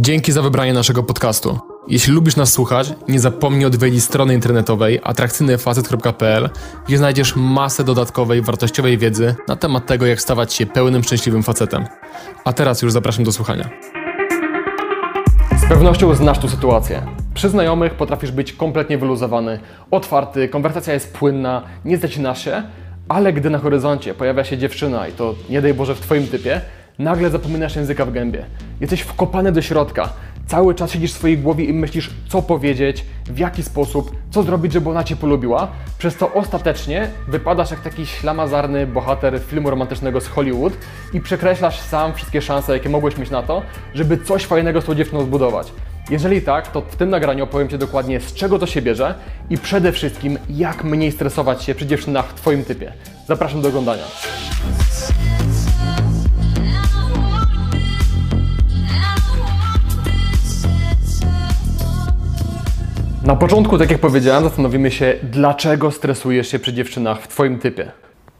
Dzięki za wybranie naszego podcastu. Jeśli lubisz nas słuchać, nie zapomnij odwiedzić strony internetowej atrakcyjnyfacet.pl, gdzie znajdziesz masę dodatkowej, wartościowej wiedzy na temat tego, jak stawać się pełnym, szczęśliwym facetem. A teraz już zapraszam do słuchania. Z pewnością znasz tu sytuację. Przy znajomych potrafisz być kompletnie wyluzowany, otwarty, konwersacja jest płynna, nie zacinasz się, ale gdy na horyzoncie pojawia się dziewczyna i to nie daj Boże w Twoim typie, nagle zapominasz języka w gębie. Jesteś wkopany do środka. Cały czas siedzisz w swojej głowie i myślisz, co powiedzieć, w jaki sposób, co zrobić, żeby ona Cię polubiła. Przez to ostatecznie wypadasz jak taki ślamazarny bohater filmu romantycznego z Hollywood i przekreślasz sam wszystkie szanse, jakie mogłeś mieć na to, żeby coś fajnego z tą dziewczyną zbudować. Jeżeli tak, to w tym nagraniu opowiem Ci dokładnie z czego to się bierze i przede wszystkim jak mniej stresować się przy dziewczynach w Twoim typie. Zapraszam do oglądania. Na początku, tak jak powiedziałem, zastanowimy się, dlaczego stresujesz się przy dziewczynach w Twoim typie.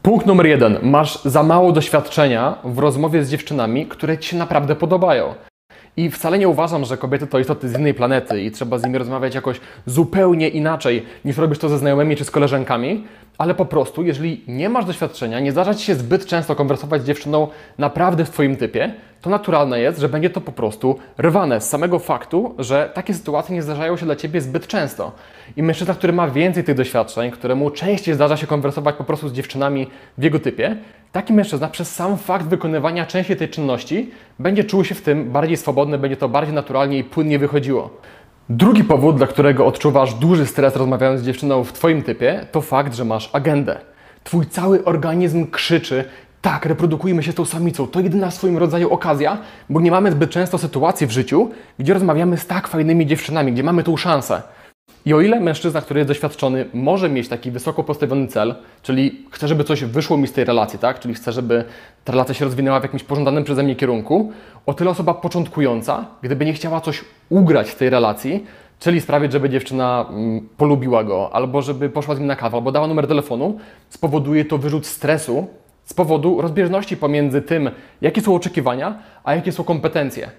Punkt numer jeden. Masz za mało doświadczenia w rozmowie z dziewczynami, które Ci się naprawdę podobają. I wcale nie uważam, że kobiety to istoty z innej planety i trzeba z nimi rozmawiać jakoś zupełnie inaczej niż robisz to ze znajomymi czy z koleżankami, ale po prostu, jeżeli nie masz doświadczenia, nie zdarza Ci się zbyt często konwersować z dziewczyną naprawdę w Twoim typie, to naturalne jest, że będzie to po prostu rwane z samego faktu, że takie sytuacje nie zdarzają się dla Ciebie zbyt często. I mężczyzna, który ma więcej tych doświadczeń, któremu częściej zdarza się konwersować po prostu z dziewczynami w jego typie, taki mężczyzna przez sam fakt wykonywania częściej tej czynności będzie czuł się w tym bardziej swobodny, będzie to bardziej naturalnie i płynnie wychodziło. Drugi powód, dla którego odczuwasz duży stres rozmawiając z dziewczyną w Twoim typie, to fakt, że masz agendę. Twój cały organizm krzyczy, tak, reprodukujmy się z tą samicą. To jedyna w swoim rodzaju okazja, bo nie mamy zbyt często sytuacji w życiu, gdzie rozmawiamy z tak fajnymi dziewczynami, gdzie mamy tą szansę. I o ile mężczyzna, który jest doświadczony, może mieć taki wysoko postawiony cel, czyli chce, żeby coś wyszło mi z tej relacji, tak? czyli chce, żeby ta relacja się rozwinęła w jakimś pożądanym przeze mnie kierunku, o tyle osoba początkująca, gdyby nie chciała coś ugrać z tej relacji, czyli sprawić, żeby dziewczyna mm, polubiła go, albo żeby poszła z nim na kawę, albo dała numer telefonu, spowoduje to wyrzut stresu z powodu rozbieżności pomiędzy tym, jakie są oczekiwania, a jakie są kompetencje.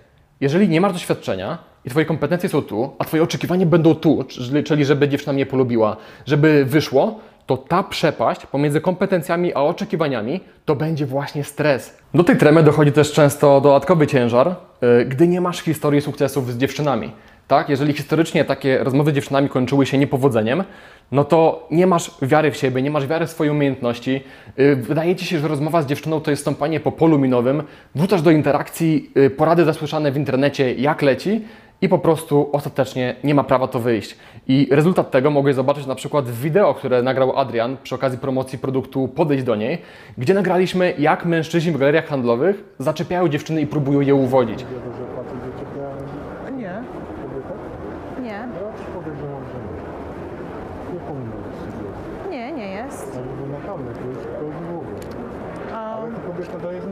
Jeżeli nie masz doświadczenia i Twoje kompetencje są tu, a Twoje oczekiwania będą tu, czyli żeby dziewczyna mnie polubiła, żeby wyszło, to ta przepaść pomiędzy kompetencjami a oczekiwaniami to będzie właśnie stres. Do tej tremy dochodzi też często dodatkowy ciężar, yy, gdy nie masz historii sukcesów z dziewczynami. Tak? Jeżeli historycznie takie rozmowy z dziewczynami kończyły się niepowodzeniem, no to nie masz wiary w siebie, nie masz wiary w swoje umiejętności. Yy, wydaje ci się, że rozmowa z dziewczyną to jest stąpanie po polu minowym, wrzucasz do interakcji yy, porady zasłyszane w internecie, jak leci i po prostu ostatecznie nie ma prawa to wyjść. I rezultat tego mogłeś zobaczyć na przykład w wideo, które nagrał Adrian przy okazji promocji produktu Podejdź do niej, gdzie nagraliśmy, jak mężczyźni w galeriach handlowych zaczepiają dziewczyny i próbują je uwodzić. Wiedzą, że facet zaczepiają Nie, kobietę? nie, Ja też podejrzewam, że nie. Nie powinno być sytuacji. nie, nie jest. Ale bo nachalne to jest to w ogóle. A, Ale to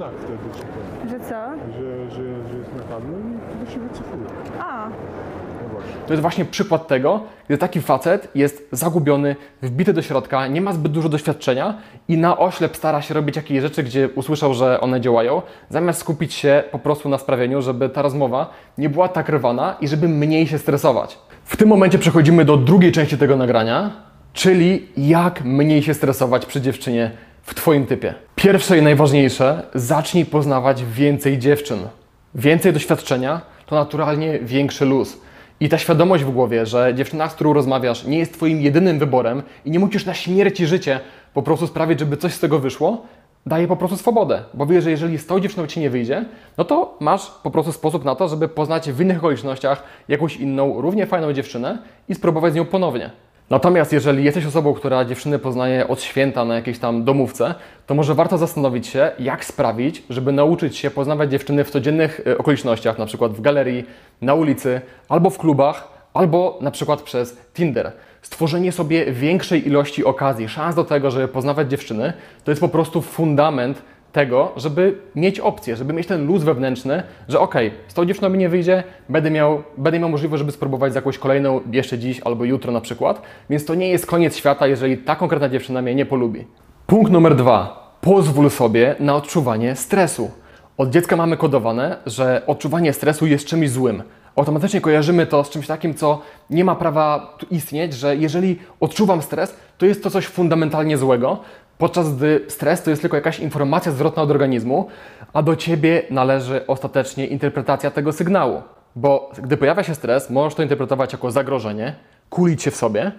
znak wtedy, że co? że, że, że jest nachalny i to się wycofuje. A, No właśnie. To jest właśnie przykład tego, gdy taki facet jest zagubiony, wbity do środka, nie ma zbyt dużo doświadczenia i na oślep stara się robić jakieś rzeczy, gdzie usłyszał, że one działają, zamiast skupić się po prostu na sprawieniu, żeby ta rozmowa nie była tak rwana i żeby mniej się stresować. W tym momencie przechodzimy do drugiej części tego nagrania, czyli jak mniej się stresować przy dziewczynie w Twoim typie. Pierwsze i najważniejsze, zacznij poznawać więcej dziewczyn. Więcej doświadczenia to naturalnie większy luz. I ta świadomość w głowie, że dziewczyna, z którą rozmawiasz, nie jest Twoim jedynym wyborem i nie musisz na śmierć i życie po prostu sprawić, żeby coś z tego wyszło, daje po prostu swobodę. Bo wiesz, że jeżeli z tą dziewczyną Ci nie wyjdzie, no to masz po prostu sposób na to, żeby poznać w innych okolicznościach jakąś inną, równie fajną dziewczynę i spróbować z nią ponownie. Natomiast jeżeli jesteś osobą, która dziewczyny poznaje od święta na jakiejś tam domówce, to może warto zastanowić się, jak sprawić, żeby nauczyć się poznawać dziewczyny w codziennych y, okolicznościach, na przykład w galerii, na ulicy, albo w klubach, albo na przykład przez Tinder. Stworzenie sobie większej ilości okazji, szans do tego, żeby poznawać dziewczyny, to jest po prostu fundament tego, żeby mieć opcję, żeby mieć ten luz wewnętrzny, że okej, z tą dziewczyną mi nie wyjdzie, będę miał, będę miał możliwość, żeby spróbować z jakąś kolejną jeszcze dziś albo jutro na przykład, więc to nie jest koniec świata, jeżeli ta konkretna dziewczyna mnie nie polubi. Punkt numer dwa. Pozwól sobie na odczuwanie stresu. Od dziecka mamy kodowane, że odczuwanie stresu jest czymś złym. Automatycznie kojarzymy to z czymś takim, co nie ma prawa istnieć, że jeżeli odczuwam stres, to jest to coś fundamentalnie złego, podczas gdy stres to jest tylko jakaś informacja zwrotna od organizmu, a do ciebie należy ostatecznie interpretacja tego sygnału. Bo gdy pojawia się stres, możesz to interpretować jako zagrożenie, kulić się w sobie,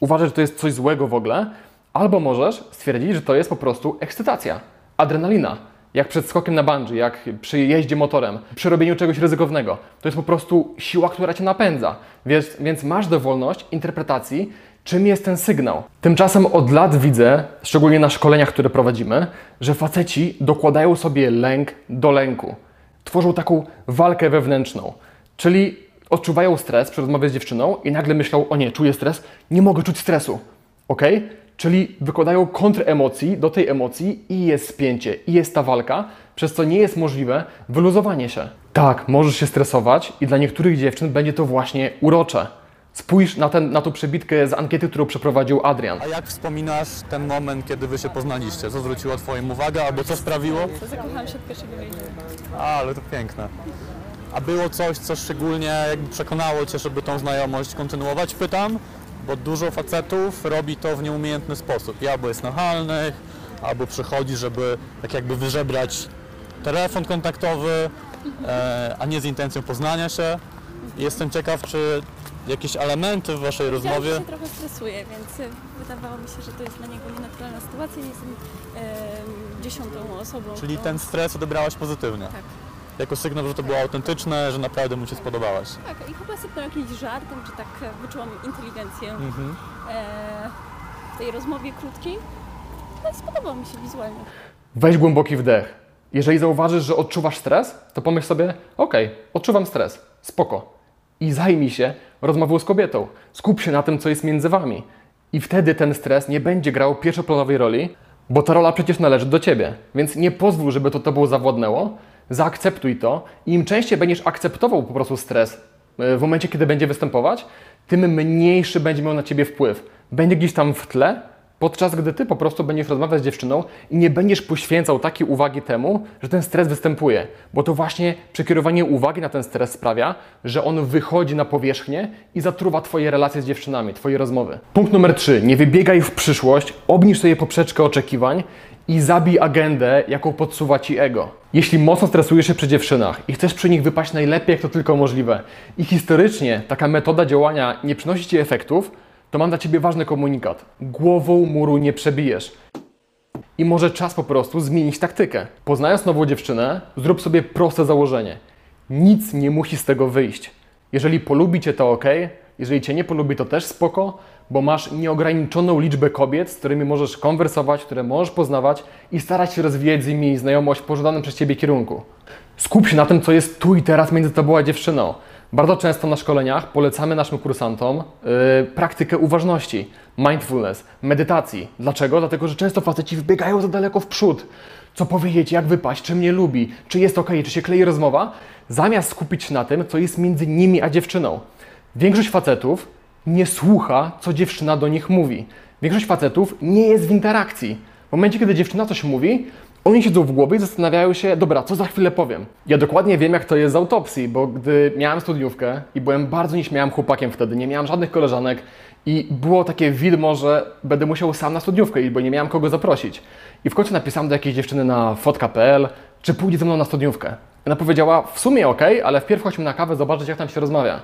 uważać, że to jest coś złego w ogóle, albo możesz stwierdzić, że to jest po prostu ekscytacja, adrenalina. Jak przed skokiem na bungee, jak przy jeździe motorem, przy robieniu czegoś ryzykownego. To jest po prostu siła, która cię napędza. Więc, więc masz dowolność interpretacji, czym jest ten sygnał. Tymczasem od lat widzę, szczególnie na szkoleniach, które prowadzimy, że faceci dokładają sobie lęk do lęku. Tworzą taką walkę wewnętrzną. Czyli odczuwają stres przy rozmowie z dziewczyną i nagle myślą, o nie, czuję stres, nie mogę czuć stresu. Ok? Czyli wykładają kontr emocji do tej emocji i jest spięcie, i jest ta walka, przez co nie jest możliwe wyluzowanie się. Tak, możesz się stresować i dla niektórych dziewczyn będzie to właśnie urocze. Spójrz na, ten, na tą przebitkę z ankiety, którą przeprowadził Adrian. A jak wspominasz ten moment, kiedy wy się poznaliście? Co zwróciło twoją uwagę albo co sprawiło? Zakochałam się od pierwszego wejścia. A, ale to piękne. A było coś, co szczególnie jakby przekonało cię, żeby tą znajomość kontynuować? Pytam, bo dużo facetów robi to w nieumiejętny sposób. I Albo jest nachalnych, albo przychodzi, żeby tak jakby wyżebrać telefon kontaktowy, e, a nie z intencją poznania się. I Jestem ciekaw, czy jakieś elementy w waszej Ja rozmowie... się trochę stresuję, więc y, wydawało mi się, że to jest dla niego nienaturalna sytuacja. Nie jestem em, dziesiątą osobą. Czyli to- ten stres odebrałaś pozytywnie? Tak. Jako sygnał, że to było autentyczne, że naprawdę mu się spodobałaś. Tak, i chyba sypnął jakimś żartem, czy tak e, wyczułam inteligencję Mhm. e, w tej rozmowie krótkiej. No i spodobał mi się wizualnie. Weź głęboki wdech. Jeżeli zauważysz, że odczuwasz stres, to pomyśl sobie, okej, odczuwam stres, spoko. I zajmij się rozmową z kobietą. Skup się na tym, co jest między wami. I wtedy ten stres nie będzie grał pierwszoplanowej roli, bo ta rola przecież należy do ciebie. Więc nie pozwól, żeby to tobą zawładnęło. Zaakceptuj to i im częściej będziesz akceptował po prostu stres e, w momencie, kiedy będzie występować, tym mniejszy będzie miał na ciebie wpływ. Będzie gdzieś tam w tle, Podczas gdy ty po prostu będziesz rozmawiać z dziewczyną i nie będziesz poświęcał takiej uwagi temu, że ten stres występuje, bo to właśnie przekierowanie uwagi na ten stres sprawia, że on wychodzi na powierzchnię i zatruwa twoje relacje z dziewczynami, twoje rozmowy. Punkt numer 3. Nie wybiegaj w przyszłość, obniż sobie poprzeczkę oczekiwań i zabij agendę, jaką podsuwa ci ego. Jeśli mocno stresujesz się przy dziewczynach i chcesz przy nich wypaść najlepiej, jak to tylko możliwe, i historycznie taka metoda działania nie przynosi ci efektów, to mam dla Ciebie ważny komunikat. Głową muru nie przebijesz. I może czas po prostu zmienić taktykę. Poznając nową dziewczynę, zrób sobie proste założenie. Nic nie musi z tego wyjść. Jeżeli polubi Cię, to ok. Jeżeli Cię nie polubi, to też spoko, bo masz nieograniczoną liczbę kobiet, z którymi możesz konwersować, które możesz poznawać i starać się rozwijać z nimi znajomość w pożądanym przez Ciebie kierunku. Skup się na tym, co jest tu i teraz między Tobą a dziewczyną. Bardzo często na szkoleniach polecamy naszym kursantom yy, praktykę uważności, mindfulness, medytacji. Dlaczego? Dlatego, że często faceci wybiegają za daleko w przód. Co powiedzieć, jak wypaść, czy mnie lubi, czy jest ok, czy się klei rozmowa, zamiast skupić się na tym, co jest między nimi a dziewczyną. Większość facetów nie słucha, co dziewczyna do nich mówi. Większość facetów nie jest w interakcji. W momencie, kiedy dziewczyna coś mówi, oni siedzą w głowie i zastanawiają się, dobra, co za chwilę powiem. Ja dokładnie wiem, jak to jest z autopsji, bo gdy miałem studniówkę i byłem bardzo nieśmiałym chłopakiem wtedy, nie miałem żadnych koleżanek i było takie widmo, że będę musiał sam na studniówkę bo nie miałem kogo zaprosić. I w końcu napisałem do jakiejś dziewczyny na fotka.pl, czy pójdzie ze mną na studniówkę. Ona powiedziała, w sumie ok, ale wpierw chodźmy na kawę zobaczyć, jak tam się rozmawia.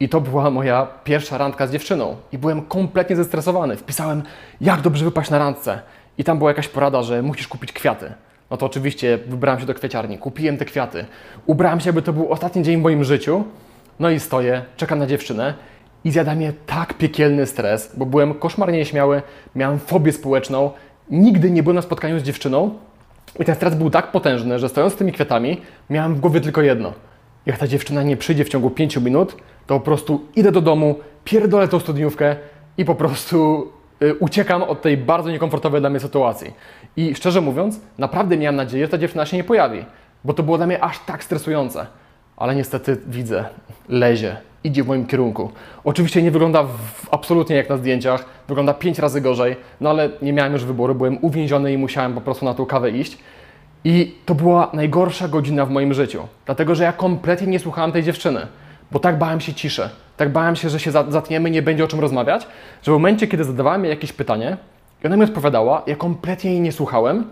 I to była moja pierwsza randka z dziewczyną. I byłem kompletnie zestresowany. Wpisałem, jak dobrze wypaść na randce. I tam była jakaś porada, że musisz kupić kwiaty. No to oczywiście wybrałem się do kwieciarni, kupiłem te kwiaty. Ubrałem się, by to był ostatni dzień w moim życiu. No i stoję, czekam na dziewczynę i zjada mnie tak piekielny stres, bo byłem koszmarnie nieśmiały, miałem fobię społeczną, nigdy nie byłem na spotkaniu z dziewczyną i ten stres był tak potężny, że stojąc z tymi kwiatami, miałem w głowie tylko jedno. Jak ta dziewczyna nie przyjdzie w ciągu 5 minut, to po prostu idę do domu, pierdolę tą studniówkę i po prostu uciekam od tej bardzo niekomfortowej dla mnie sytuacji. I szczerze mówiąc, naprawdę miałem nadzieję, że ta dziewczyna się nie pojawi, bo to było dla mnie aż tak stresujące. Ale niestety widzę, lezie, idzie w moim kierunku. Oczywiście nie wygląda absolutnie jak na zdjęciach, wygląda pięć razy gorzej, no ale nie miałem już wyboru, byłem uwięziony i musiałem po prostu na tą kawę iść. I to była najgorsza godzina w moim życiu, dlatego że ja kompletnie nie słuchałem tej dziewczyny, bo tak bałem się ciszy, tak bałem się, że się za- zatniemy, nie będzie o czym rozmawiać, że w momencie, kiedy zadawałem jej jakieś pytanie i ona mi odpowiadała, ja kompletnie jej nie słuchałem,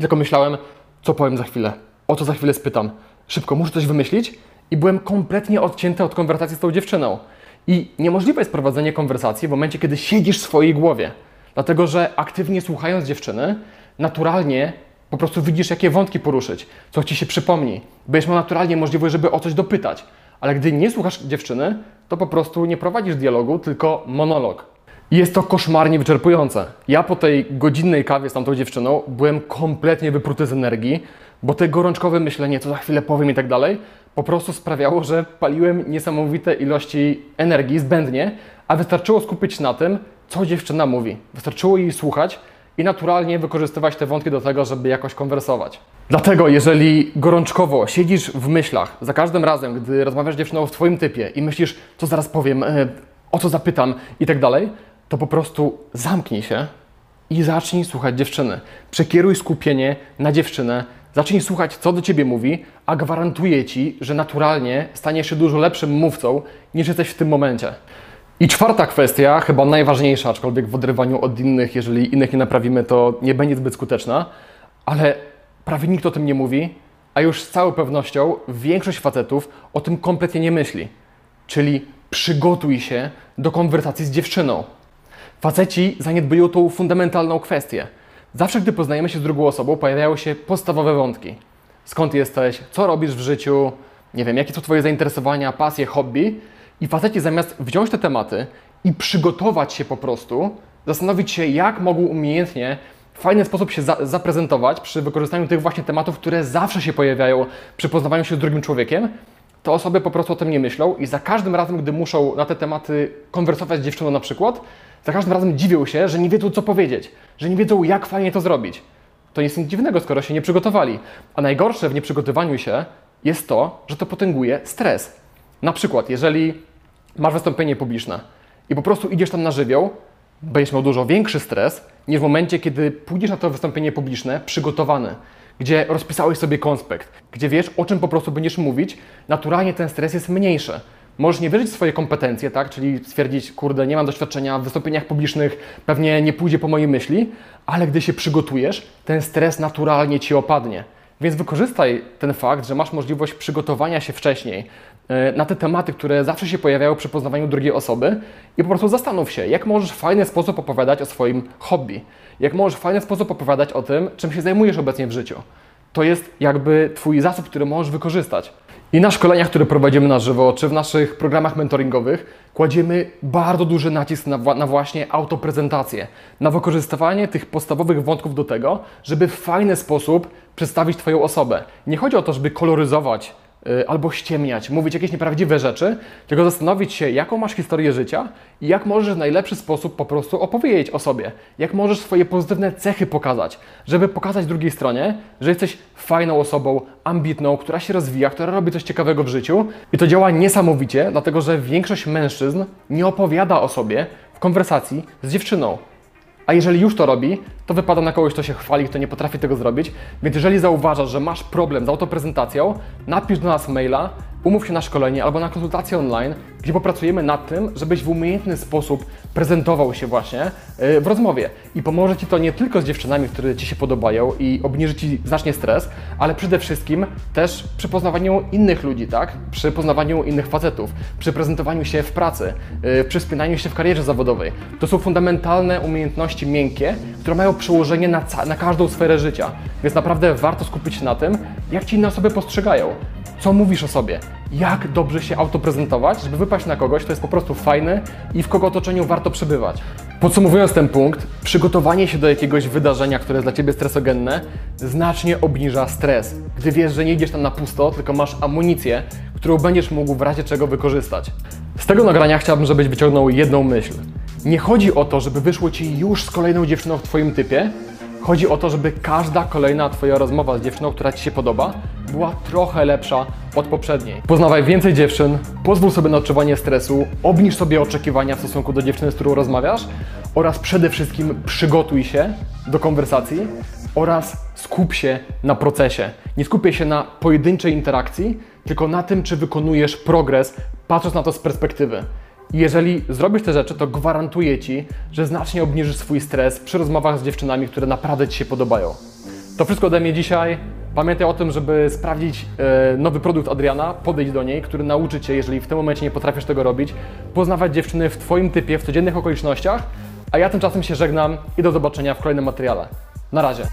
tylko myślałem, co powiem za chwilę, o co za chwilę spytam. Szybko, muszę coś wymyślić i byłem kompletnie odcięty od konwersacji z tą dziewczyną. I niemożliwe jest prowadzenie konwersacji w momencie, kiedy siedzisz w swojej głowie. Dlatego, że aktywnie słuchając dziewczyny, naturalnie po prostu widzisz, jakie wątki poruszyć, co ci się przypomni. Będziesz miał naturalnie możliwość, żeby o coś dopytać. Ale gdy nie słuchasz dziewczyny, to po prostu nie prowadzisz dialogu, tylko monolog. I jest to koszmarnie wyczerpujące. Ja po tej godzinnej kawie z tamtą dziewczyną byłem kompletnie wypruty z energii, bo te gorączkowe myślenie, co za chwilę powiem i tak dalej, po prostu sprawiało, że paliłem niesamowite ilości energii zbędnie, a wystarczyło skupić się na tym, co dziewczyna mówi. Wystarczyło jej słuchać i naturalnie wykorzystywać te wątki do tego, żeby jakoś konwersować. Dlatego, jeżeli gorączkowo siedzisz w myślach za każdym razem, gdy rozmawiasz z dziewczyną w Twoim typie i myślisz, co zaraz powiem, e, o co zapytam i tak dalej, to po prostu zamknij się i zacznij słuchać dziewczyny. Przekieruj skupienie na dziewczynę, zacznij słuchać, co do ciebie mówi, a gwarantuję ci, że naturalnie staniesz się dużo lepszym mówcą niż jesteś w tym momencie. I czwarta kwestia, chyba najważniejsza, aczkolwiek w odrywaniu od innych, jeżeli innych nie naprawimy, to nie będzie zbyt skuteczna, ale prawie nikt o tym nie mówi, a już z całą pewnością większość facetów o tym kompletnie nie myśli. Czyli przygotuj się do konwersacji z dziewczyną. Faceci zaniedbują tą fundamentalną kwestię. Zawsze, gdy poznajemy się z drugą osobą, pojawiają się podstawowe wątki. Skąd jesteś? Co robisz w życiu? Nie wiem, jakie są Twoje zainteresowania, pasje, hobby? I faceci zamiast wziąć te tematy i przygotować się po prostu, zastanowić się, jak mogą umiejętnie, w fajny sposób się za zaprezentować przy wykorzystaniu tych właśnie tematów, które zawsze się pojawiają przy poznawaniu się z drugim człowiekiem, to osoby po prostu o tym nie myślą i za każdym razem, gdy muszą na te tematy konwersować z dziewczyną na przykład, za każdym razem dziwią się, że nie wiedzą co powiedzieć, że nie wiedzą jak fajnie to zrobić. To nic nic dziwnego, skoro się nie przygotowali. A najgorsze w nieprzygotowaniu się jest to, że to potęguje stres. Na przykład, jeżeli masz wystąpienie publiczne i po prostu idziesz tam na żywioł, będziesz miał dużo większy stres niż w momencie, kiedy pójdziesz na to wystąpienie publiczne przygotowany, gdzie rozpisałeś sobie konspekt, gdzie wiesz, o czym po prostu będziesz mówić, naturalnie ten stres jest mniejszy. Możesz nie wierzyć w swoje kompetencje, tak? czyli stwierdzić, kurde, nie mam doświadczenia w wystąpieniach publicznych, pewnie nie pójdzie po mojej myśli, ale gdy się przygotujesz, ten stres naturalnie ci opadnie. Więc wykorzystaj ten fakt, że masz możliwość przygotowania się wcześniej na te tematy, które zawsze się pojawiają przy poznawaniu drugiej osoby i po prostu zastanów się, jak możesz w fajny sposób opowiadać o swoim hobby, jak możesz w fajny sposób opowiadać o tym, czym się zajmujesz obecnie w życiu. To jest jakby Twój zasób, który możesz wykorzystać. I na szkoleniach, które prowadzimy na żywo, czy w naszych programach mentoringowych, kładziemy bardzo duży nacisk na, na właśnie autoprezentację, na wykorzystywanie tych podstawowych wątków do tego, żeby w fajny sposób przedstawić Twoją osobę. Nie chodzi o to, żeby koloryzować albo ściemniać, mówić jakieś nieprawdziwe rzeczy, tylko zastanowić się, jaką masz historię życia i jak możesz w najlepszy sposób po prostu opowiedzieć o sobie, jak możesz swoje pozytywne cechy pokazać, żeby pokazać drugiej stronie, że jesteś fajną osobą, ambitną, która się rozwija, która robi coś ciekawego w życiu i to działa niesamowicie, dlatego że większość mężczyzn nie opowiada o sobie w konwersacji z dziewczyną. A jeżeli już to robi, to wypada na kogoś, kto się chwali, kto nie potrafi tego zrobić. Więc jeżeli zauważasz, że masz problem z autoprezentacją, napisz do nas maila, umów się na szkolenie albo na konsultację online, gdzie popracujemy nad tym, żebyś w umiejętny sposób prezentował się właśnie yy, w rozmowie. I pomoże Ci to nie tylko z dziewczynami, które Ci się podobają i obniży Ci znacznie stres, ale przede wszystkim też przy poznawaniu innych ludzi, tak? Przy poznawaniu innych facetów, przy prezentowaniu się w pracy, yy, przy spinaniu się w karierze zawodowej. To są fundamentalne umiejętności miękkie, które mają przełożenie na, na każdą sferę życia. Więc naprawdę warto skupić się na tym, jak Ci inne osoby postrzegają. Co mówisz o sobie? Jak dobrze się autoprezentować, żeby wypaść na kogoś, kto jest po prostu fajny i w kogo otoczeniu warto przebywać. Podsumowując ten punkt, przygotowanie się do jakiegoś wydarzenia, które jest dla Ciebie stresogenne, znacznie obniża stres. Gdy wiesz, że nie idziesz tam na pusto, tylko masz amunicję, którą będziesz mógł w razie czego wykorzystać. Z tego nagrania chciałbym, żebyś wyciągnął jedną myśl. Nie chodzi o to, żeby wyszło Ci już z kolejną dziewczyną w Twoim typie, Chodzi o to, żeby każda kolejna Twoja rozmowa z dziewczyną, która Ci się podoba, była trochę lepsza od poprzedniej. Poznawaj więcej dziewczyn, pozwól sobie na odczuwanie stresu, obniż sobie oczekiwania w stosunku do dziewczyny, z którą rozmawiasz oraz przede wszystkim przygotuj się do konwersacji, oraz skup się na procesie. Nie skupiaj się na pojedynczej interakcji, tylko na tym, czy wykonujesz progres, patrząc na to z perspektywy. Jeżeli zrobisz te rzeczy, to gwarantuję Ci, że znacznie obniżysz swój stres przy rozmowach z dziewczynami, które naprawdę Ci się podobają. To wszystko ode mnie dzisiaj. Pamiętaj o tym, żeby sprawdzić e, nowy produkt Adriana, podejść do niej, który nauczy Cię, jeżeli w tym momencie nie potrafisz tego robić, poznawać dziewczyny w Twoim typie, w codziennych okolicznościach. A ja tymczasem się żegnam i do zobaczenia w kolejnym materiale. Na razie.